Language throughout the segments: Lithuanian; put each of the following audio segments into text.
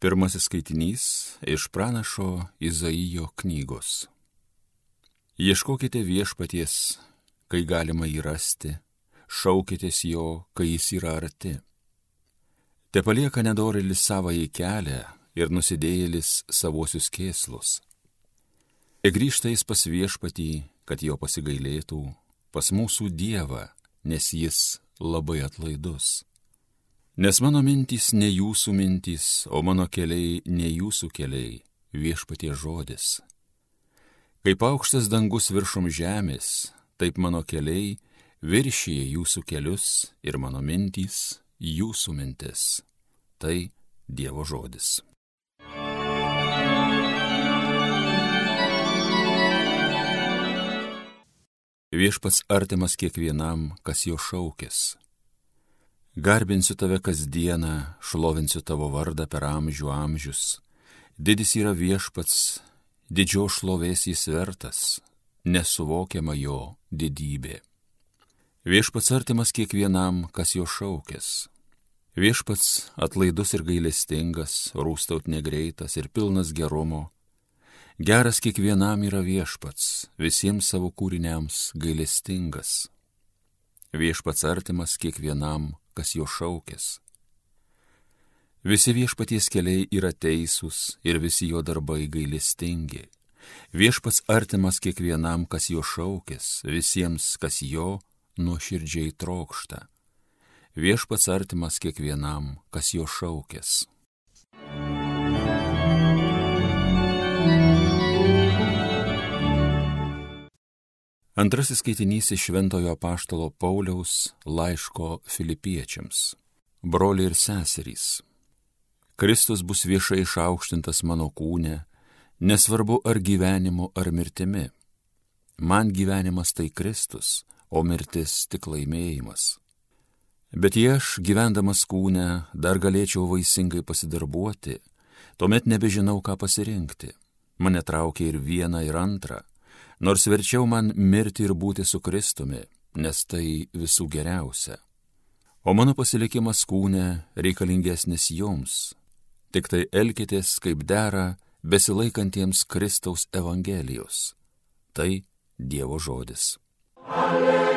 Pirmasis skaitinys iš pranašo Izaijo knygos. Ieškokite viešpaties, kai galima jį rasti, šaukitės jo, kai jis yra arti. Te palieka nedorėlis savąjį kelią ir nusidėjėlis savosius kėslus. Ir grįžta jis pas viešpatį, kad jo pasigailėtų, pas mūsų Dievą, nes jis labai atlaidus. Nes mano mintys ne jūsų mintys, o mano keliai ne jūsų keliai, viešpatie žodis. Kaip aukštas dangus viršum žemės, taip mano keliai viršyje jūsų kelius ir mano mintys jūsų mintis. Tai Dievo žodis. Viešpats artimas kiekvienam, kas jo šaukės Garbinsiu tave kasdieną, šlovinsiu tavo vardą per amžių amžius. Didis yra viešpats, didžio šlovės jis vertas, nesuvokiama jo didybė. Viešpats artimas kiekvienam, kas jo šaukės. Viešpats atlaidus ir gailestingas, rūstaut negreitas ir pilnas gerumo. Geras kiekvienam yra viešpats, visiems savo kūriniams gailestingas. Viešpats artimas kiekvienam, kas jo šaukės. Visi viešpaties keliai yra teisūs ir visi jo darbai gailestingi. Viešpats artimas kiekvienam, kas jo šaukės, visiems, kas jo nuoširdžiai trokšta. Viešpats artimas kiekvienam, kas jo šaukės. Antrasis skaitinys iš Šventojo Paštalo Pauliaus laiško filipiečiams. Broliai ir seserys. Kristus bus viešai išaukštintas mano kūne, nesvarbu ar gyvenimu ar mirtimi. Man gyvenimas tai Kristus, o mirtis tik laimėjimas. Bet jei aš gyvendamas kūne dar galėčiau vaisingai pasidarbuoti, tuomet nebežinau, ką pasirinkti. Mane traukia ir viena, ir antra nors verčiau man mirti ir būti su Kristumi, nes tai visų geriausia. O mano pasilikimas kūne reikalingesnis jums. Tik tai elkitės kaip dera besilaikantiems Kristaus Evangelijos. Tai Dievo žodis. Alleluja.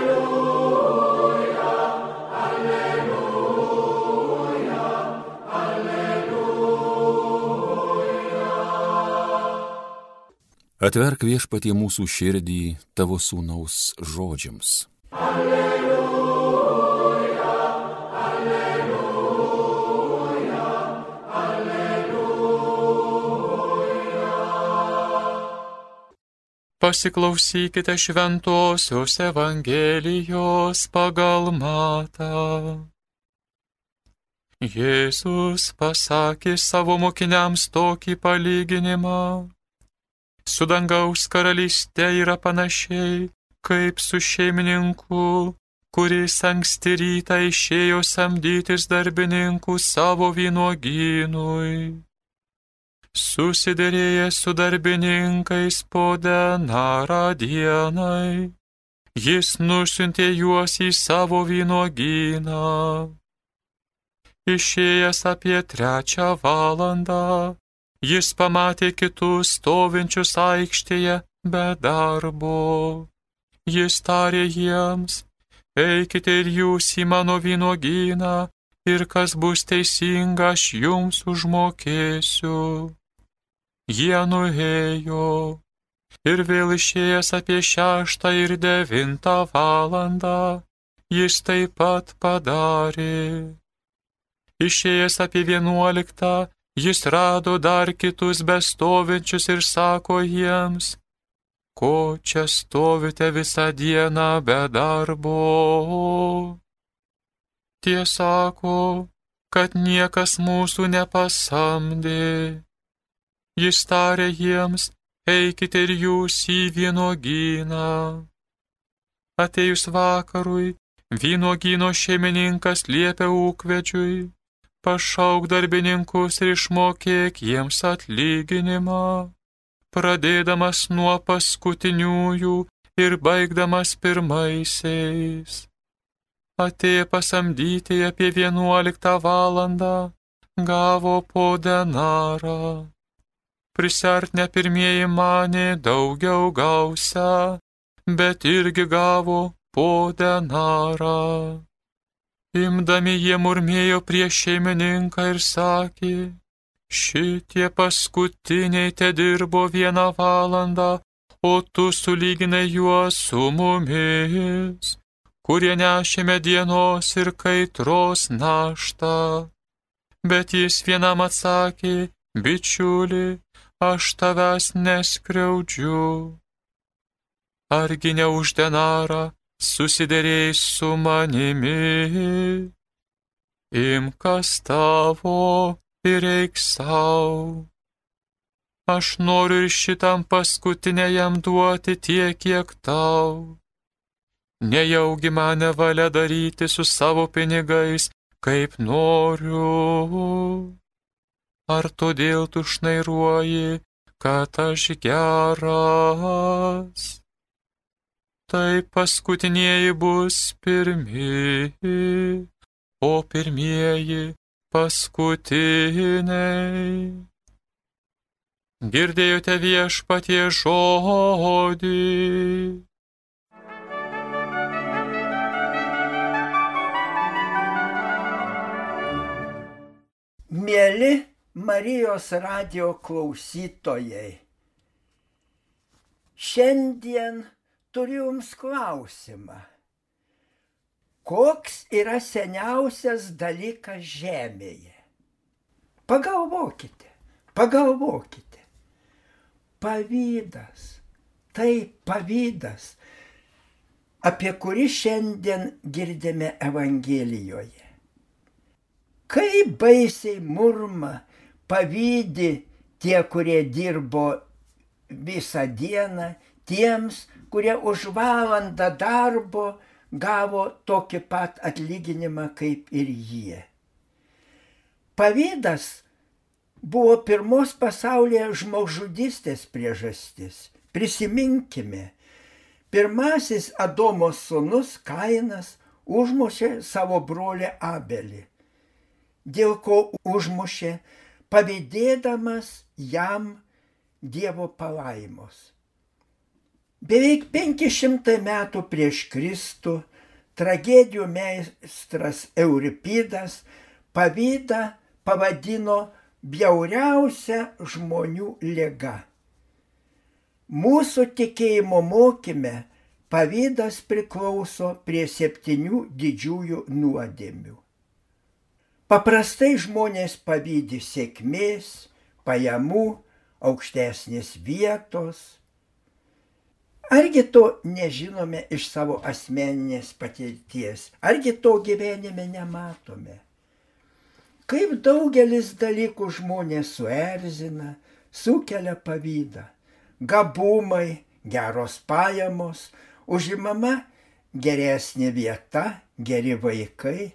Atverk viešpatie mūsų širdį tavo sūnaus žodžiams. Alleluja, alleluja, alleluja. Pasiklausykite šventosios Evangelijos pagal matą. Jėzus pasakė savo mokiniams tokį palyginimą su dangaus karalystė yra panašiai kaip su šeimininku, kuris anksti rytą išėjo samdytis darbininkų savo vynuogynui. Susidėrėję su darbininkais po denarą dienai, jis nusintė juos į savo vynuogyną. Išėjęs apie trečią valandą, jis pamatė kitus stovinčius aikštėje be darbo. Jis tarė jiems, eikite ir jūs į mano vynogyną, ir kas bus teisinga, aš jums užmokėsiu. Jie nuėjo ir vėl išėjęs apie šeštą ir devintą valandą, jis taip pat padarė. Išėjęs apie vienuoliktą jis rado dar kitus bestovinčius ir sako jiems, ko čia stovite visą dieną be darbo. Tie sako, kad niekas mūsų nepasamdė. Jis tarė jiems, eikite ir jūs į vynogyną. Atėjus vakarui, vynogyno šeimininkas liepia ūkvedžiui pašauk darbininkus ir išmokėk jiems atlyginimą, pradėdamas nuo paskutiniųjų ir baigdamas pirmaisiais. Atėjo pasamdyti apie vienuoliktą valandą, gavo po denarą. Prisartinę pirmieji mane daugiau gausia, bet irgi gavo po denarą. Imdami jie murmėjo prieš šeimininką ir sakė, šitie paskutiniai te dirbo vieną valandą, o tu sulyginai juos su mumis, kurie nešėme dienos ir kaitros naštą. Bet jis vienam atsakė, bičiuli, aš tavęs neskriaudžiu. Argi ne už denarą susidėrėjai su manimi? Imkas tavo ir eik savo. Aš noriu ir šitam paskutiniajam duoti tiek, kiek tau. Nejaugi mane valia daryti su savo pinigais, kaip noriu. Ar todėl tu šnairuoji, kad aš geras? Tai paskutinieji bus pirmi, o pirmieji paskutiniai. Girdėjote viešpatie žodį. Mėly Marijos radio klausytojai, šiandien turiu Jums klausimą. Koks yra seniausias dalykas Žemėje? Pagalvokite, pagalvokite pavydas. Tai pavydas, apie kurį šiandien girdime Evangelijoje. Kaip baisiai murma pavydį tie, kurie dirbo visą dieną, tiems, kurie už valandą darbo gavo tokį pat atlyginimą kaip ir jie. Pavydas buvo pirmos pasaulyje žmogžudystės priežastis. Prisiminkime, pirmasis Adomo sūnus Kainas užmušė savo brolį Abelį, dėl ko užmušė, pavydėdamas jam Dievo palaimos. Beveik 500 metų prieš Kristų tragedijų meistras Euripidas pavydą pavadino bjauriausia žmonių lyga. Mūsų tikėjimo mokyme pavydas priklauso prie septynių didžiųjų nuodėmių. Paprastai žmonės pavydį sėkmės, pajamų, aukštesnės vietos. Argi to nežinome iš savo asmeninės patirties, argi to gyvenime nematome kaip daugelis dalykų žmonės suerzina, sukelia pavydą. Gabumai, geros pajamos, užimama geresnė vieta, geri vaikai.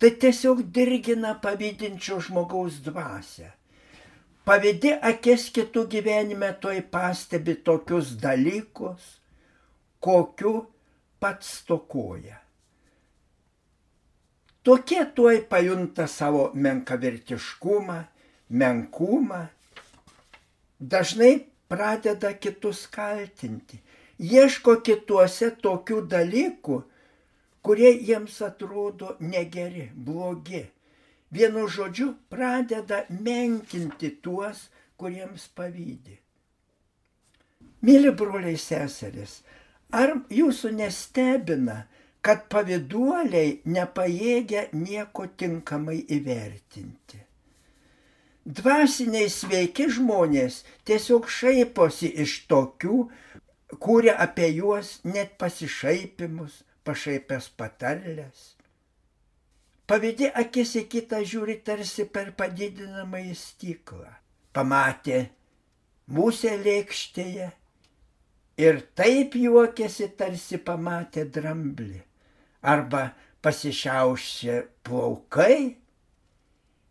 Tai tiesiog dirgina pavydinčio žmogaus dvasę. Pavydė akis kitų gyvenime toj pastebi tokius dalykus, kokiu pats stokoja. Tokie tuoj pajunta savo menkavertiškumą, menkumą, dažnai pradeda kitus kaltinti, ieško kituose tokių dalykų, kurie jiems atrodo negeri, blogi. Vienu žodžiu pradeda menkinti tuos, kuriems pavydė. Mėly broliai seseris, ar jūsų nestebina, kad paviduoliai nepajėgia nieko tinkamai įvertinti. Dvasiniai sveiki žmonės tiesiog šaiposi iš tokių, kūrė apie juos net pasišaipimus, pašaipęs patarlės. Pavydė akis į kitą žiūri tarsi per padidinamą į stiklą. Pamatė musę lėkštėje ir taip juokėsi, tarsi pamatė dramblį arba pasišiaušė plaukai,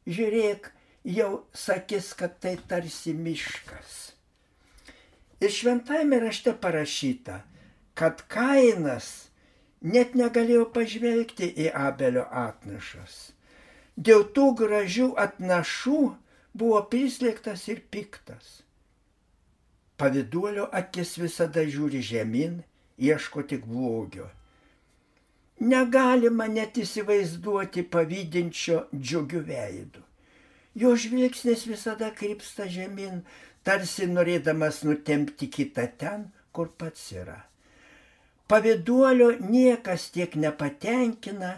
žiūrėk, jau sakys, kad tai tarsi miškas. Ir šventajame rašte parašyta, kad kainas net negalėjo pažvelgti į Abelio atnašas. dėl tų gražių atnašų buvo prislėgtas ir piktas. Paviduolio akis visada žiūri žemyn, ieško tik blogio. Negalima net įsivaizduoti pavydinčio džiugių veidų. Jo žvilgsnis visada krypsta žemyn, tarsi norėdamas nutempti kitą ten, kur pats yra. Paviduolio niekas tiek nepatenkina,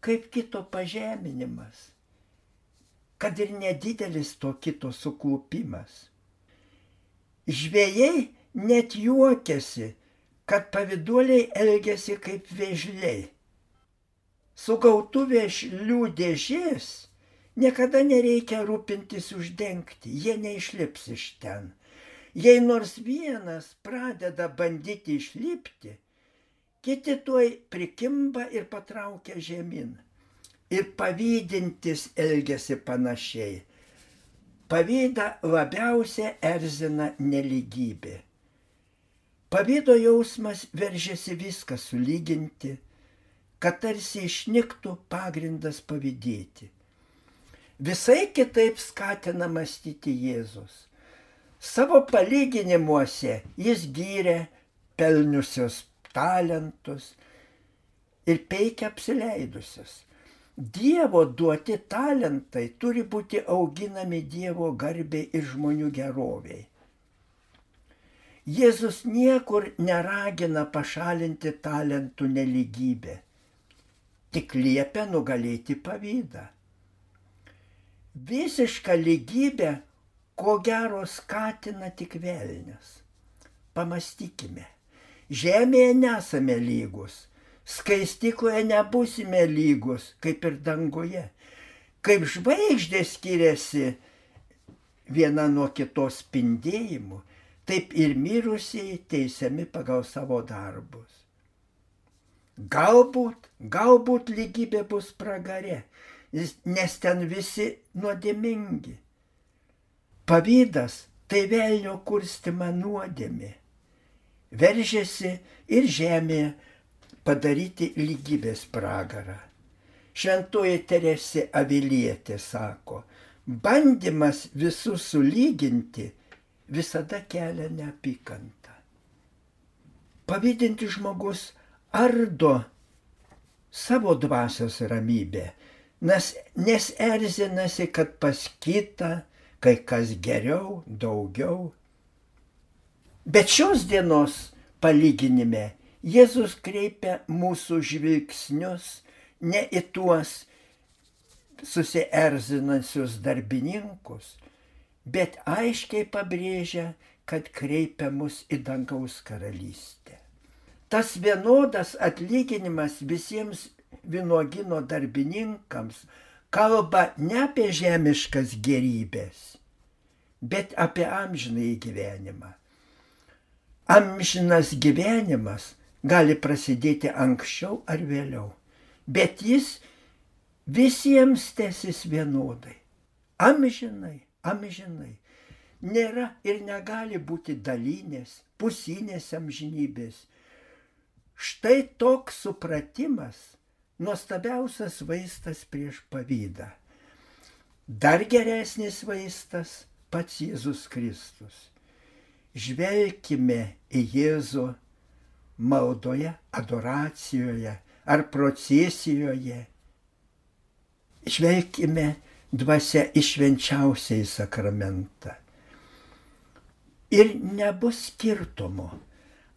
kaip kito pažeminimas, kad ir nedidelis to kito suklupimas. Žvėjai net juokiasi, kad paviduoliai elgesi kaip vėžliai. Sugautų vėžlių dėžės niekada nereikia rūpintis uždengti, jie neišlips iš ten. Jei nors vienas pradeda bandyti išlipti, kiti tuoj prikimba ir patraukia žemyn. Ir pavydintis elgesi panašiai. Pavydą labiausia erzina neligybė. Pavydo jausmas veržiasi viską sulyginti, kad tarsi išniktų pagrindas pavydėti. Visai kitaip skatina mąstyti Jėzus. Savo palyginimuose jis gyrė pelniusios talentus ir peikia apsileidusius. Dievo duoti talentai turi būti auginami Dievo garbiai ir žmonių geroviai. Jėzus niekur neragina pašalinti talentų neligybę, tik liepia nugalėti pavydą. Visišką lygybę, ko gero, skatina tik velnės. Pamastykime Žemėje nesame lygus, skaistikoje nebusime lygus, kaip ir danguje. Kaip žvaigždės skiriasi viena nuo kitos spindėjimu, taip ir mirusieji teisiami pagal savo darbus. Galbūt, galbūt lygybė bus pragare, nes ten visi nuodėmingi. Pavydas tai velnio kurstima nuodėmė veržėsi ir žemėje padaryti lygybės pragarą. Šventoji Teresė Avilietė sako, bandymas visus sulyginti visada kelia neapykantą. Pavydinti žmogus ardo savo dvasios ramybę, nes, nes erzinasi, kad pas kitą kai kas geriau, daugiau Bet šios dienos palyginime Jėzus kreipia mūsų žvilgsnius ne į tuos susierzinančius darbininkus, bet aiškiai pabrėžia, kad kreipia mus į dangaus karalystę. Tas vienodas atlyginimas visiems vinogino darbininkams kalba ne apie žemiškas gerybės, bet apie amžinai gyvenimą amžinas gyvenimas gali prasidėti anksčiau ar vėliau, bet jis visiems tęsis vienodai. Amžinai, amžinai. Nėra ir negali būti dalinės, pusinės amžinybės. Štai toks supratimas nuostabiausias vaistas prieš pavydą. Dar geresnis vaistas pats Jėzus Kristus žvelkime į Jėzų maldoje, adoracijoje ar procesijoje. Žvelkime dvasia išvenčiausiai sakramentą. Ir nebus skirtumo,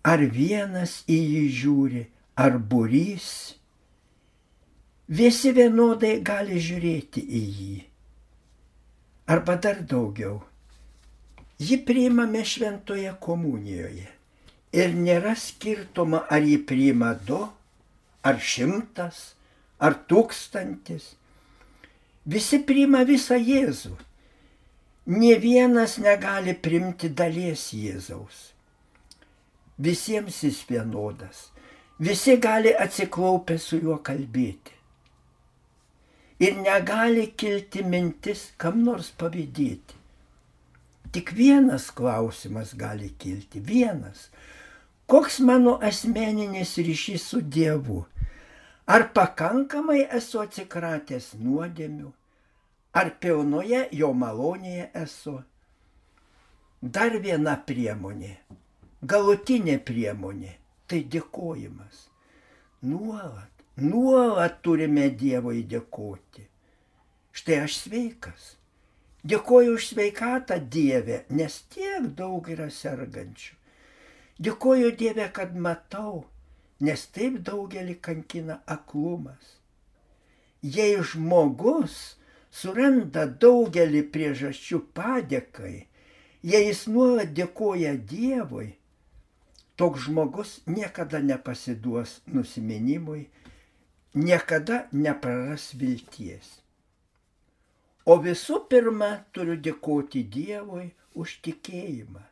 ar vienas į jį žiūri, ar burys. Visi vienodai gali žiūrėti į jį. Arba dar daugiau Jį priimame šventoje komunijoje. Ir nėra skirtuma, ar jį priima du, ar šimtas, ar tūkstantis. Visi priima visą Jėzų. Nie vienas negali primti dalies Jėzaus. Visiems jis vienodas. Visi gali atsiklaupę su juo kalbėti. Ir negali kilti mintis kam nors pavydėti. Tik vienas klausimas gali kilti. Vienas. Koks mano asmeninis ryšys su Dievu? Ar pakankamai esu atsikratęs nuodėmių? ar pilnoje jo malonėje esu. Dar viena priemonė, galutinė priemonė - tai dėkojimas. Nuolat, nuolat turime Dievui dėkoti. Štai aš sveikas. Dėkoju už sveikatą Dievę, nes tiek daug yra sergančių. Dėkoju Dievę, kad matau, nes taip daugelį kankina aklumas. Jei žmogus suranda daugelį priežasčių padėkai, jei jis nuolat dėkoja Dievui, toks žmogus niekada nepasiduos nusiminimui, niekada nepraras vilties. O visų pirma turiu dėkoti Dievui už tikėjimą,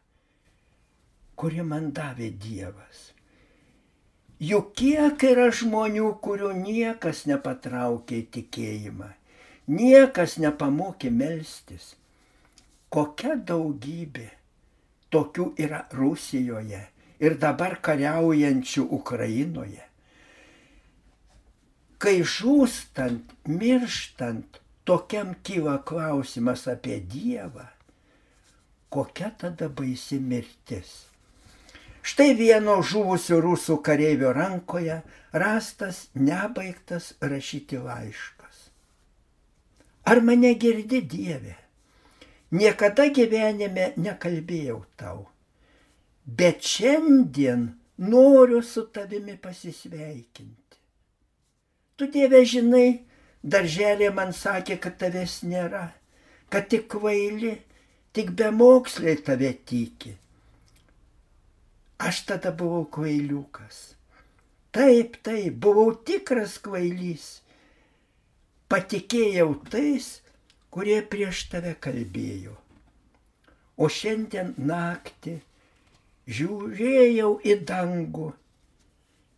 kurį man davė Dievas. Juk kiek yra žmonių, kurių niekas nepatraukė į tikėjimą, niekas nepamokė melstis. Kokia daugybė tokių yra Rusijoje ir dabar kariaujančių Ukrainoje. Kai žūstant, mirštant, tokiam kyla klausimas apie Dievą, kokia tada baisi mirtis. Štai vieno žuvusių rusų kareivio rankoje rastas nebaigtas rašyti laiškas. Ar mane girdi Dieve? Niekada gyvenime nekalbėjau tau, bet šiandien noriu su tavimi pasisveikinti. Tu Dieve žinai, Darželė man sakė, kad tavęs nėra, kad tik kvaili, tik bemoksliai tave tiki. Aš tada buvau kvailiukas. Taip, taip, buvau tikras kvailys. Patikėjau tais, kurie prieš tave kalbėjo. O šiandien naktį žiūrėjau į dangų,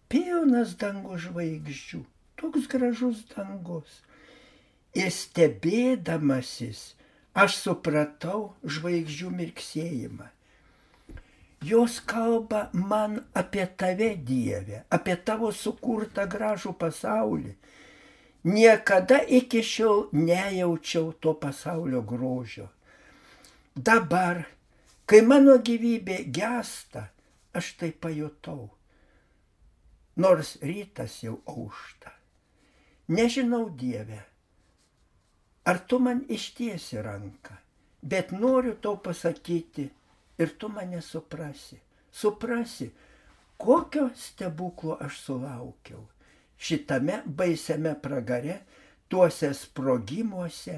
pilnas dangų žvaigždžių toks gražus dangus. Ir stebėdamasis, aš supratau žvaigždžių mirksėjimą. Jos kalba man apie tave, Dieve, apie tavo sukurtą gražų pasaulį. Niekada iki šiol nejaučiau to pasaulio grožio. Dabar, kai mano gyvybė gesta, aš tai pajutau. Nors rytas jau aušta. Nežinau, Dieve, ar tu man ištiesi ranką, bet noriu tau pasakyti ir tu mane suprasi. Suprasi, kokio stebuklo aš sulaukiau šitame baisiame pragare, tuose sprogimuose,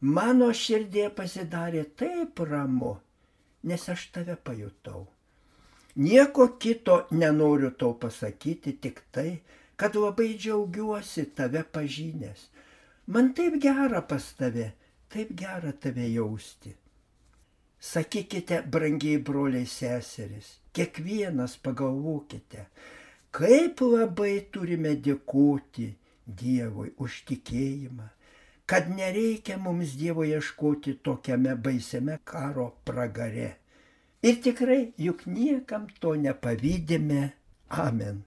mano širdė pasidarė taip ramu, nes aš tave pajutau. Nieko kito nenoriu tau pasakyti, tik tai, kad labai džiaugiuosi tave pažinęs. Man taip gera pas tave, taip gera tave jausti. Sakykite, brangiai broliai seseris, kiekvienas pagalvokite, kaip labai turime dėkoti Dievui už tikėjimą, kad nereikia mums Dievo ieškoti tokiame baisiame karo pragare. Ir tikrai juk niekam to nepavydėme. Amen.